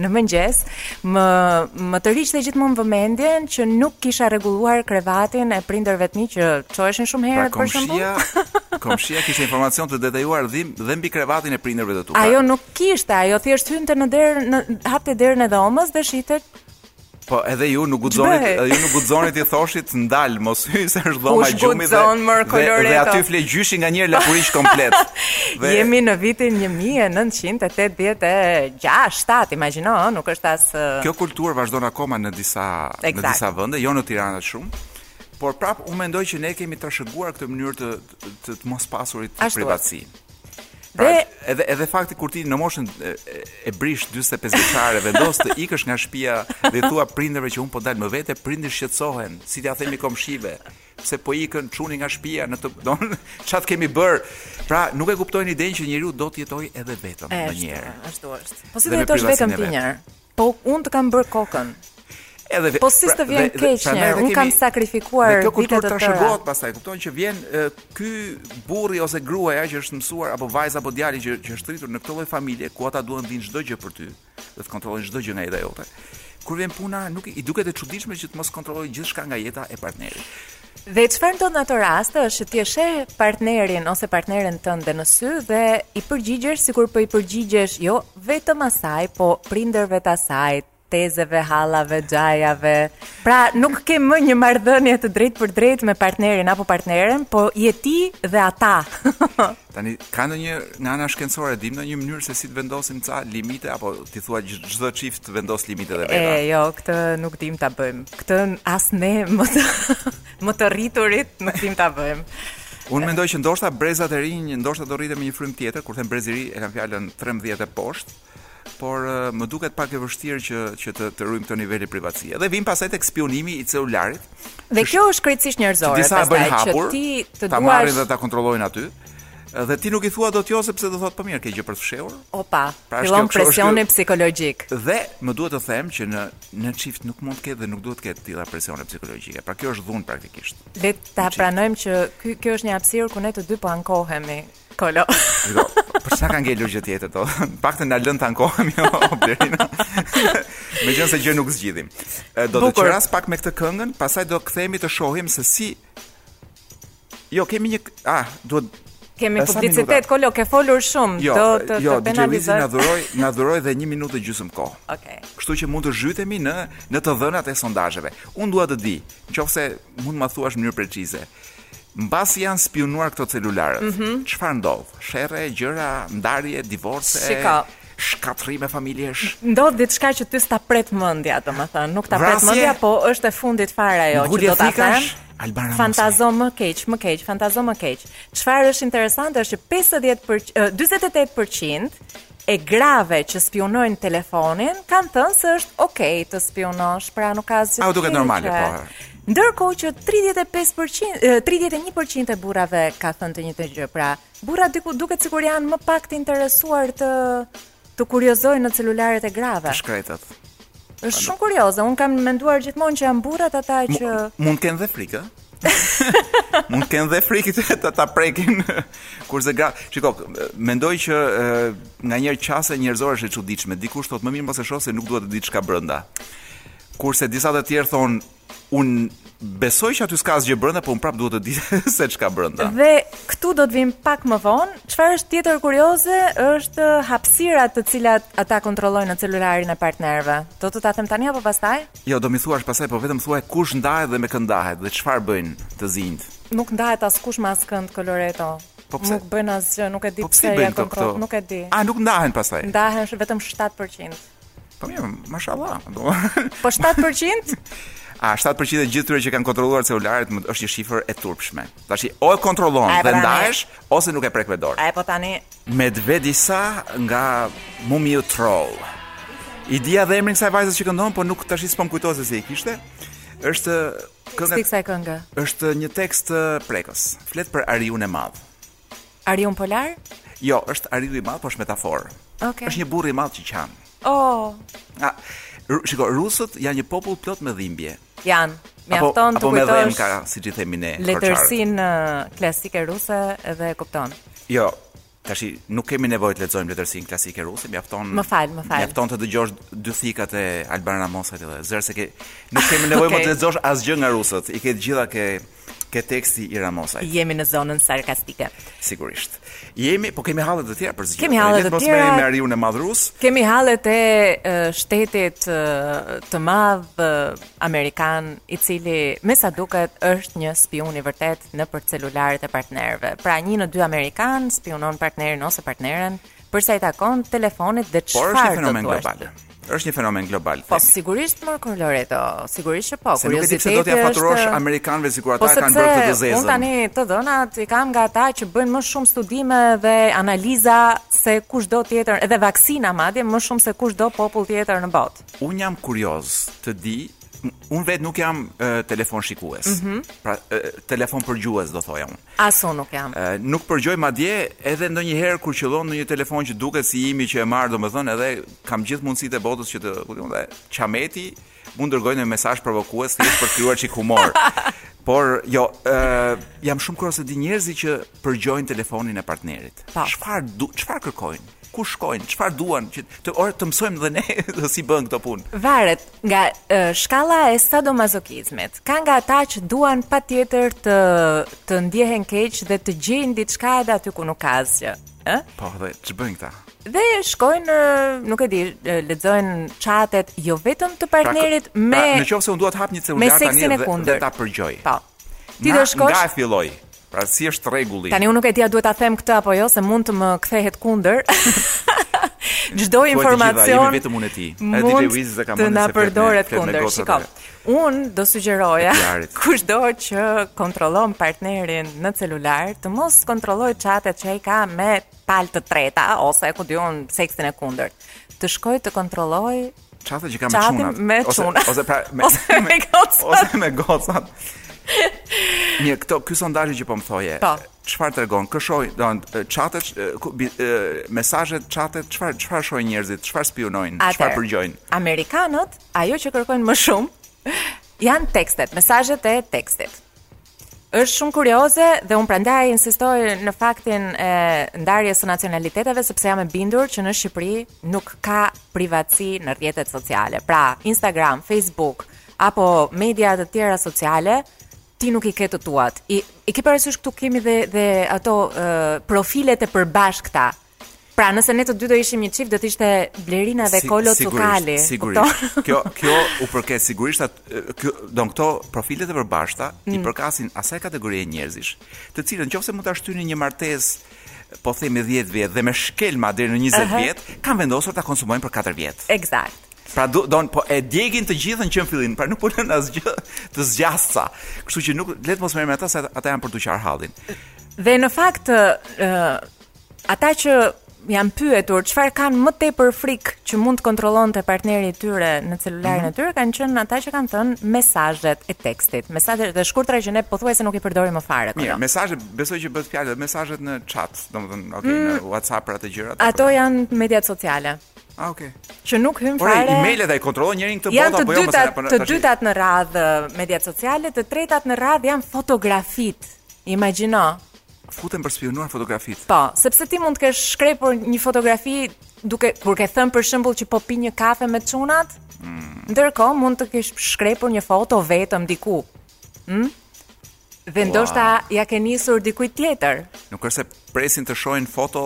në mëngjes më më tërhiqte gjithmonë vëmendjen që nuk kisha rregulluar krevatin e prindërve të mi që çoheshin shumë herët pra, për shembull. Komshia, komshia kishte informacion të detajuar dhim dhe mbi krevatin e prindërve të tu. Pra. Ajo nuk kishte, ajo thjesht hynte në derë, në hapte derën e dhomës dhe shihte Po edhe ju nuk guxonit, ju nuk guxonit t'i thoshit ndal, mos hy se është dhoma e gjumit dhe, dhe, dhe aty fle gjyshi nganjëherë lakuriq komplet. Dhe... Jemi në vitin 1986, 7, imagjino, nuk është as Kjo kulturë vazhdon akoma në disa ekzakt. në disa vende, jo në Tiranë shumë. Por prap unë mendoj që ne kemi trashëguar këtë mënyrë të të, të mos pasurit të privatësi. Pra, dhe edhe edhe fakti kur ti në moshën e, e brishtë 45 vjeçare vendos të ikësh nga shtëpia dhe u thua prindërve që un po dal më vete, prindërit shqetësohen, si t'ia themi komshive, pse po ikën çuni nga shtëpia në këtë don, çat kemi bërë. Pra, nuk e kuptojnë idenë që njeriu do të jetojë edhe vetëm ndonjëherë. Ashtu është. Po si do jetosh vetëm ti njëherë? Po unë të kam bërë kokën. Edhe po si pra, vjen keq një herë, unë kam sakrifikuar vite të tëra. Kjo kulturë trashëgohet pastaj, kupton që vjen ky burri ose gruaja që është mësuar apo vajza apo djali që që është rritur në këtë lloj familje ku ata duan të dinë çdo gjë për ty dhe të kontrollojnë çdo gjë nga jeta jote. Kur vjen puna, nuk i duket e çuditshme që të mos kontrollojë gjithçka nga jeta e partnerit. Dhe çfarë ndodh në ato raste është ti e sheh partnerin ose partneren tënde në sy dhe i përgjigjesh sikur po i përgjigjesh jo vetëm asaj, po prindërve të asaj, tezeve, hallave, xhajave. Pra, nuk ke më një marrëdhënie të drejtpërdrejtë me partnerin apo partneren, po je ti dhe ata. Tani ka ndonjë nga ana shkencore dim ndonjë mënyrë se si të vendosim ca limite apo ti thua çdo çift vendos limitet e veta. E, jo, këtë nuk dim ta bëjmë. Këtë as ne më të më të rriturit nuk dim ta bëjmë. Unë mendoj që ndoshta brezat e rinj, ndoshta do rriten me një frymë tjetër, kur them brez i ri, e kam fjalën 13 e poshtë. por më duket pak e vështirë që që të të ruajmë këto nivele privatësie. Dhe vim pastaj tek spiunimi i celularit. Dhe kjo është krejtësisht njerëzore, disa e bëjnë hapur, ti të ta marrin dhe ta kontrollojnë aty. Dhe ti nuk i thua dot jo sepse do thotë po mirë, ke gjë për të fshehur. Opa, pra fillon presioni psikologjik. Dhe më duhet të them që në në çift nuk mund të ketë dhe nuk duhet të ketë të tilla presione psikologjike. Pra kjo është dhunë praktikisht. Le ta pranojmë që ky kjo është një hapësirë ku ne të dy po ankohemi Kolo. Kolo. Për sa ka ngelur gjë tjetër tu? Paktën na lër të ankohemi jo, o Blerina. Meqenëse gjë nuk zgjidhim. Do të qeras pak me këtë këngën, pastaj do kthehemi të shohim se si... Jo, kemi një... Ah, duhet... Kemi publicitet, Kolo, ke folur shumë. Jo, do të, jo, të penalizoj. Jo, na dhuroi, na dhuroi edhe një minutë e gjysmë kohë. Okay. Kështu që mund të zhytemi në, në të dhënat e sondazheve. Unë dua të di, në qoftë se mund të ma thuash në mënyrë precize. Mbasi janë spiunuar këto celularët, mm -hmm. çfarë ndodh? Sherre, gjëra, ndarje, divorce, Shiko. shkatërrime familjesh? Ndodh diçka që ty s'ta pret mendja, domethënë. Nuk ta pret mendja, po është e fundit fare ajo që do ta them. Albana Fantazo më keq, më keq, fantazo më keq. Çfarë është interesante është që 50 për, 48% e grave që spiunojnë telefonin kanë thënë se është ok të spiunosh, pra nuk ka asgjë. Atyre u duket normale po. Ndërkohë që 35% 31% e burrave ka thënë të njëjtën gjë, pra burrat diku duket sikur janë më pak të interesuar të të kuriozojnë në celularet e grave. Të shkretët. Është shumë kurioze. Unë kam menduar gjithmonë që janë burrat ata që mund të kenë dhe frikë. Mund të kenë dhe frikë të ta, ta prekin kurse gra. Shiko, mendoj që nga një qasje njerëzore është e çuditshme. Dikush thotë më mirë mos e shoh se nuk duhet të di çka brenda. Kurse disa të tjerë thonë un besoj që aty s'ka asgjë brenda, por un prap duhet të di se çka brenda. Dhe këtu do të vim pak më vonë. Çfarë është tjetër kurioze është hapësira të cilat ata kontrollojnë në celularin e partnerëve. Do të ta them tani apo pastaj? Jo, do mi thuash pastaj, po vetëm thuaj kush ndahet dhe me kë ndahet dhe çfarë bëjnë të zinjtë. Nuk ndahet askush me askënd Koloreto. Po pse? Nuk bëjnë asgjë, nuk e di po pse ja kontroll. Nuk e di. A nuk ndahen pastaj? Ndahen vetëm 7%. Po mirë, mashallah. Po 7%? A 7% e gjithë tyre që kanë kontrolluar celularet është një shifër e turpshme. Tashi o e kontrollon dhe ndahesh ose nuk e prek me dorë. Ai po tani Medvedi ca nga Mumiy Troll. I dija dhe emrin kësaj vajzës që këndon, po nuk tash s'po m'kujtohet se si e kishte. Është kënga e kësaj kënge. Është një tekst prekës. Flet për Ariun e Madh. Ariun Polar? Jo, është Ariu i Madh, po është metaforë. Okay. Është një burrë i madh që qan. Oh. A, shiko, rusët janë një popull plot me dhimbje. Janë, mjafton të kujtosh. Po me dhëmka, siç i themi ne. Letërsin klasike ruse edhe e kupton. Jo, tash nuk kemi nevojë të lexojmë letërsin klasike ruse, mjafton. Më fal, më fal. Mjafton të dëgjosh dy thikat e Alban Ramosajt edhe. Zërse ke nuk kemi nevojë okay. më të lexosh asgjë nga rusët. I ke të gjitha ke ke teksti i Ramosajt. Jemi në zonën sarkastike. Sigurisht. Jemi, po kemi halle të tjera për zgjidhje. Kemi halle të tjera. Mos merrem me Ariun e Madh rus. Kemi hallet e shtetit të madh amerikan, i cili me sa duket është një spiun i vërtet nëpër celularët e partnerëve. Pra një në dy amerikan spiunon partnerin ose partneren, përsa i takon telefonit dhe çfarë të thua. Por është një fenomen global. Është një fenomen global. Po sigurisht moj Koloreto, sigurisht që po. Se nuk e di pse do t'ia faturosh amerikanëve sikur ata po, kanë bërë këtë të zezën. Po tani të dhënat i kam nga ata që bëjnë më shumë studime dhe analiza se kushdo tjetër, edhe vaksina madje më shumë se kushdo popull tjetër në botë. Unë jam kurioz të di unë vetë nuk jam e, telefon shikues. Mm -hmm. Pra e, telefon përgjues do thoja unë. As unë nuk jam. Nuk përgjoj madje edhe ndonjëherë kur qëllon ndonjë telefon që duket si i imi që e marr domethënë edhe kam gjithë mundësitë e botës që të, ku di unë, qameti mund dërgoj një mesazh provokues thjesht për të krijuar çik humor. Por jo, uh, jam shumë kurioz të di njerëzit që përgjojnë telefonin e partnerit. Po. Çfarë çfarë kërkojnë? ku shkojnë, çfarë duan që të orë të mësojmë dhe ne se si bëhen këto punë. Varet, Nga uh, shkalla e sadomazokizmit, ka nga ata që duan patjetër të të ndjehen keq dhe të gjejnë diçka edhe aty ku nuk ka asgjë, ë? Po, dhe ç'bëjnë këta? Dhe shkojnë, nuk e di, lexojnë çatet jo vetëm të pra, partnerit pra, me Në qoftë se unë dua të hap një celular tani dhe, dhe ta përgjoj. Po. Ti do shkosh? Nga e filloj? Pra si është rregulli? Tani unë nuk e di a duhet ta them këtë apo jo, se mund të më kthehet kundër. Çdo informacion vetëm unë e di. Edhe Wiz ka mundësi të na përdoret kundër. Shiko. Unë do sugjeroja kushdo që kontrollon partnerin në celular të mos kontrollojë çatet që ai ka me palë të treta ose ku di unë seksin e kundërt. Të shkojë të kontrollojë Çatet që ka me çunat. Me çunat. Ose, pra, me, ose me gocat. Ose me gocat. Mirë, këto ky sondazhi që po më thoje. Po. Çfarë tregon? Kë shohin, do të thotë, mesazhet çatet, çfarë çfarë shohin njerëzit, çfarë spiunojnë, çfarë përgjojnë? Amerikanët, ajo që kërkojnë më shumë janë tekstet, mesazhet e tekstit. Është shumë kurioze dhe unë prandaj insistoj në faktin e ndarjes së nacionaliteteve sepse jam e bindur që në Shqipëri nuk ka privatësi në rrjetet sociale. Pra, Instagram, Facebook apo media të tjera sociale ti nuk i ke të tuat. I, i ke parasysh këtu kemi dhe dhe ato uh, profilet e përbashkëta. Pra, nëse ne të dy do ishim një çift, do të ishte Blerina dhe si, Koloreto Cukali. Sigurisht. kjo kjo u përket sigurisht atë kjo don këto profile të përbashkëta mm. i përkasin asaj kategorie njerëzish, të cilën nëse mund ta shtynin një martesë po themi 10 vjet dhe me shkelma deri në 20 uh -huh. vjet, kanë vendosur ta konsumojnë për 4 vjet. Eksakt. Pra do don po e djegin të gjithën që në fillim, pra nuk po lënë asgjë të zgjasë. Kështu që nuk le të mos merremi me ata se ata janë për të qarë hallin. Dhe në fakt ë Ata që janë pyetur çfarë kanë më tepër frikë që mund të kontrollonte partneri i tyre në celularin, mm -hmm. e tyre kanë qenë ata që kanë thënë mesazhet e tekstit, mesazhet e shkurtra që ne pothuajse nuk i përdorim më fare këto. Mirë, mesazhet besoj që bëhet fjalë, mesazhet në chat, domethënë, okay, mm, në WhatsApp për atë gjërat. Ato për... janë mediat sociale. Ah, okay. Që nuk hyjnë fare. Por emailet a i kontrollon njeri në këtë botë apo jo më sa apo Të dytat në radhë mediat sociale, të tretat në radhë janë fotografitë. Imagjino, Futen për të spiunuar fotografitë. Po, sepse ti mund të kesh shkrepur një fotografi duke kur ke thënë për shembull që po pi një kafe me çunat, mm. ndërkohë mund të kesh shkrepur një foto vetëm diku. Hm? Dhe ndoshta ia ke nisur dikujt tjetër. Nuk është se presin të shohin foto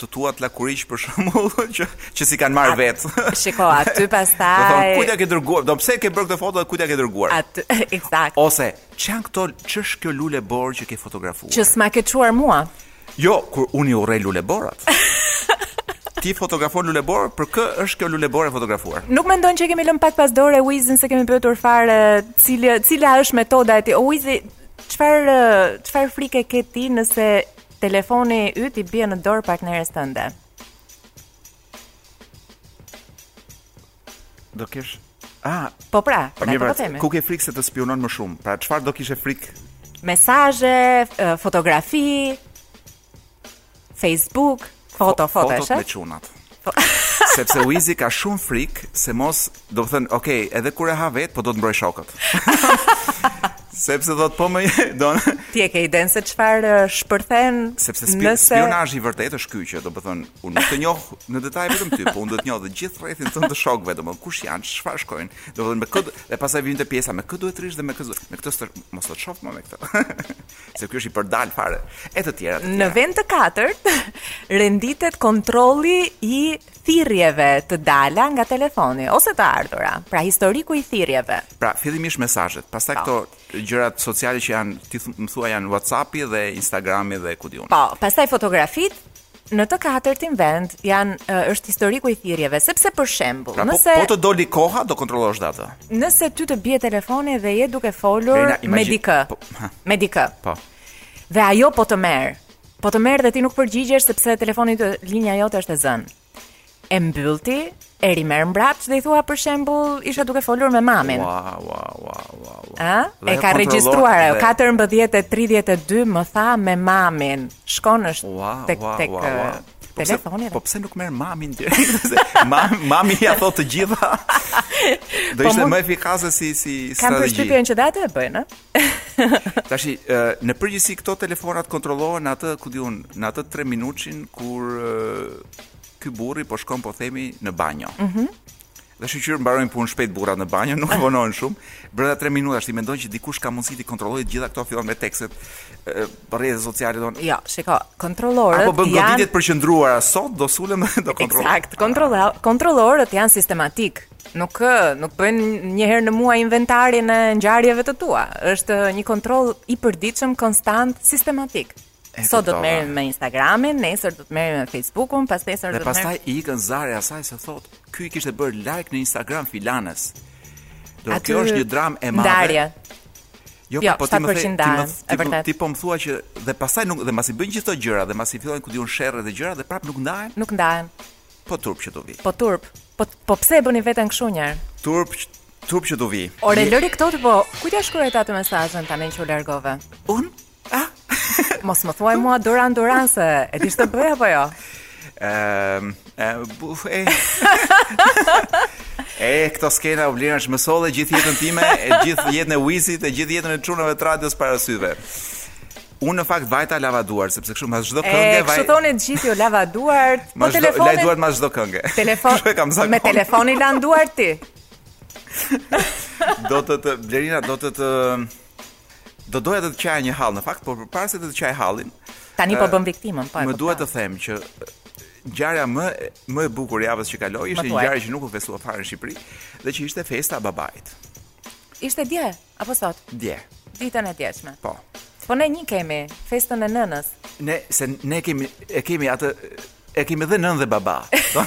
të tua lakuriq për shembull që që s'i kanë marrë vetë. Shiko aty pastaj. Do të thonë kujt ia ke dërguar? Do pse ke bërë këtë foto dhe kujt ia ke dërguar? Atë eksakt. Ose Ç'janë këto, ç'është kjo lule borë që ke fotografuar? Që s'ma ke çuar mua. Jo, kur unë i urrej lule borat. Ti fotografon lule borë, për kë është kjo lule borë e fotografuar? Nuk mendon që kemi lënë pak pas dore Uizin s'e kemi pyetur fare cila cila është metoda e tij. O Uizi, çfarë çfarë frike ke ti nëse telefoni yt i bie në dorë partneres tënde? Do kesh Ah, po pra, po ne po themi. Ku ke frikë se të spiunon më shumë? Pra çfarë do kishe frikë? Mesazhe, fotografi, Facebook, foto, po, foto, foto me çunat. Po. Sepse Uizi ka shumë frikë se mos, do të thënë, okay, edhe kur e ha vet, po do të mbroj shokët. Sepse thot po më don. Ti e ke iden se çfarë shpërthen sepse spi, nëse spionazhi i vërtetë është ky që do të thon unë nuk të njoh në detaj vetëm ty, po unë do të njoh të gjithë rrethin tënd të shokëve, domethënë kush janë, çfarë shkojnë. Domethënë me kë dhe pastaj vjen te pjesa me kë duhet të rrish dhe me kë me këtë s'të, mos të shoh më me këtë. se ky është i përdal fare. E të tjera të tjera. Në vend të katërt renditet kontrolli i thirrjeve të dala nga telefoni ose të ardhura, pra historiku i thirrjeve. Pra, fillimisht mesazhet, pastaj po. këto gjërat sociale që janë, ti më thua janë WhatsApp-i dhe Instagram-i dhe ku di un. Po, pastaj fotografitë, në të katërtin vend janë është historiku i thirrjeve, sepse për shembull, pra, po, nëse po, po të doli koha do kontrollosh data. Nëse ty të bie telefoni dhe je duke folur me dikë. Po, me dikë. Po. Dhe ajo po të merr. Po të merr dhe ti nuk përgjigjesh sepse telefoni të linja jote është e zënë. E mbyll ti, e rimerr mbrapsht dhe i thua për shembull, isha duke folur me mamin. Wa wa wa wa. A? E ka regjistruar ajo 14:32 më tha me mamin. Shkon është tek tek po telefoni. Po pse nuk merr mamin direkt? Mami ia thot të gjitha. Do ishte më efikase si si strategji. Kam përshtypjen që dhe atë e bëjnë, a? Tashi në përgjithësi këto telefonat kontrollohen atë ku di un në atë 3 minuçin kur ky burri po shkon po themi në banjo. Mhm. Mm dhe shyqyr mbarojnë punë shpejt burrat në banjo, nuk vonohen shumë. Brenda 3 minutash ti mendon që dikush ka mundësi t'i kontrollojë të gjitha këto fillon me tekstet për rrjetet sociale don. Jo, shiko, kontrollorët janë Apo bën goditje të janë... përqendruara sot do sulem do kontrolloj. Eksakt, kontrollorët janë sistematik Nuk ë, nuk bëjnë një herë në muaj inventarin e ngjarjeve të tua. Është një kontroll i përditshëm, konstant, sistematik. E Sot do të kuptova. merrem me Instagramin, nesër do të merrem me Facebookun, pas nesër Dhe do të merrem pastaj i ikën zarja asaj se thot, ky i kishte bërë like në Instagram filanes. Do Aty kjo është një dramë e madhe. ndarje. Jo, Jo, po ti më the, 7% ti më ndarën, e ti, më- vërtet. ti po më thua që dhe pastaj nuk dhe mbasi bëjnë gjithë këto gjëra dhe mbasi fillojnë ku di un sherre dhe gjëra dhe prap nuk ndahen. Nuk ndahen. Po turp që t'u vi. Po turp. Po po pse e bëni veten kshu njerëz. Turp turp që t'u vi. Ore lëri këto të po. Kujt ia shkruajte atë mesazhin tani që u largove? Un? Ah. Mos më thuaj mua Duran Duran se e di ç'të bëj apo jo? Ehm, e bufe. E këto skena u vlerën më solle gjithë jetën time, e gjithë jetën e Uizit, e gjithë jetën e çunave të radios para syve. Unë në fakt vajta lava duart sepse kështu mbas çdo kënge vaj. Kështu thonë të gjithë jo lava duart. Po telefonin. Laj duart mbas çdo kënge. Telefon. Kështu e kam zakonisht. Me telefonin lan duart ti. do të të Blerina do të të do doja të të qaj një hall në fakt, por përpara se të të qaj hallin. Tani po bën viktimën, po. Më duhet të them që ngjarja më më e bukur e javës që kaloi ishte një ngjarje që nuk u festua fare në Shqipëri dhe që ishte festa e babait. Ishte dje. Apo sot? Dje. Ditën e djeshme. Po. Po ne një kemi, festën e nënës. Ne se ne kemi e kemi atë e kemi dhe nënë dhe baba. Po.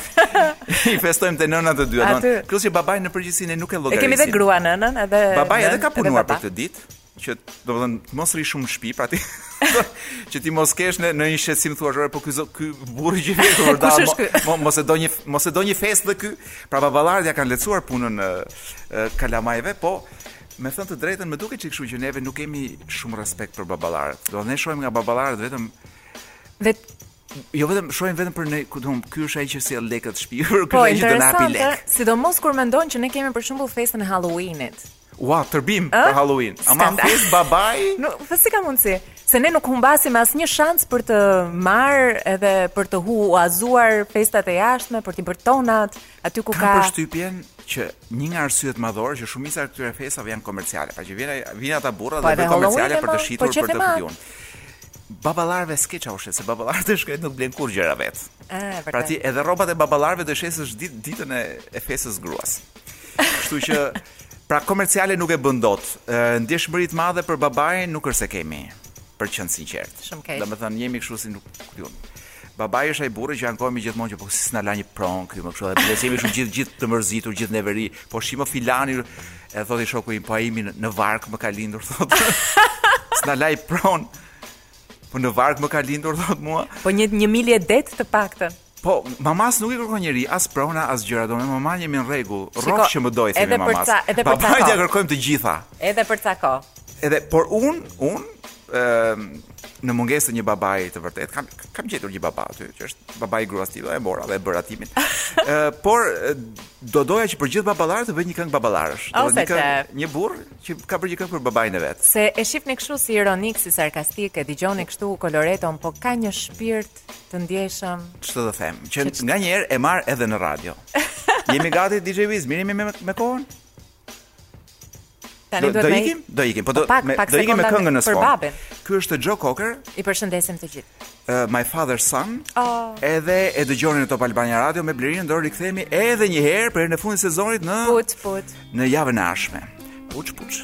I festojmë te nëna të dyja. Plus që babai në përgjithësi ne nuk e llogarisim. E kemi dhe grua nënën, edhe babai edhe ka punuar për këtë ditë që do të thënë mos rri shumë në shtëpi pra ti që ti mos kesh në në një shqetësim thua ore po ky ky burrë që vjen për ta mo, mos e do një mos e do një festë dhe ky pra baballarët ja kanë lecuar punën e, e kalamajve po Me thënë të drejtën, më duket që kështu që neve nuk kemi shumë respekt për baballarët. Do ne shohim nga baballarët vetëm vet Jo vetëm shohim vetëm për ne, ku themi, ky është ai që sjell lekët shpi, ky po, është që do na japi lek. Po, interesante, sidomos kur mendon që ne kemi për shembull festën e Halloweenit. Ua, tërbim për Halloween. Ama fest babai? Nuk, po si ka mundsi? Se ne nuk humbasim asnjë shans për të marrë edhe për të huazuar festat e jashtme, për të bërë tonat. Aty ku ka Kam përshtypjen që një nga arsyet madhore që shumica e këtyre festave janë komerciale, pra që vjen vjen ata burra po dhe bëjnë komerciale për të po shitur për të fituar. Baballarëve s'ke ça u shet, se baballarët e shkretë nuk blejnë kurrë gjëra vetë. Ah, pra ti edhe rrobat e baballarëve do shesësh di, ditën e, e festës gruas. Kështu që pra komerciale nuk e bën dot. Ndjeshmëri të madhe për babain nuk është se kemi, për të qenë sinqertë. Shumë keq. Domethënë jemi kështu si nuk diun. Babai është ai burri që ankohemi gjithmonë që po si s'na la një pronë ky më kështu dhe biles jemi kështu gjithë gjithë të mërzitur gjithë neveri po shi mo filani thotë i shoku im po ai imi në varkë më ka lindur thotë s'na la i pronë po në varkë më ka lindur thotë mua po një një milje det të paktën Po, mamas nuk i kërkon njeri, as prona, as gjëra, do me maman jemi në rregull. Rrofsh që më do i themi mamas. Edhe për ca, edhe për ca. Babait ia kërkojmë të gjitha. Edhe për ca kohë. Edhe por un, un në mungesë të një babai të vërtetë, kam kam gjetur një baba aty, që është babai i gruas time, e mora dhe e bëra timin. Ë, por do doja që për gjithë baballarët të bëj një këngë baballarësh. Domethënë një këngë, një burrë që ka bërë një këngë për babain e vet. Se e shihni kështu si ironik, si sarkastik, e dëgjoni kështu koloreton, po ka një shpirt të ndjeshëm. Ç'të të them, që nganjëherë e marr edhe në radio. Jemi gati DJ Wiz, mirë me me kohën. Tani do të ikim, do ikim, po do po me do ikim me këngën në sfond. Ky është Joe Cocker. I përshëndesim të gjithë. Uh, my father's son. Oh. Edhe e dëgjoni në Top Albania Radio me Blerin do rikthehemi edhe një herë për herë të fundit këtë sezon në javën e ardhshme. Puç puç.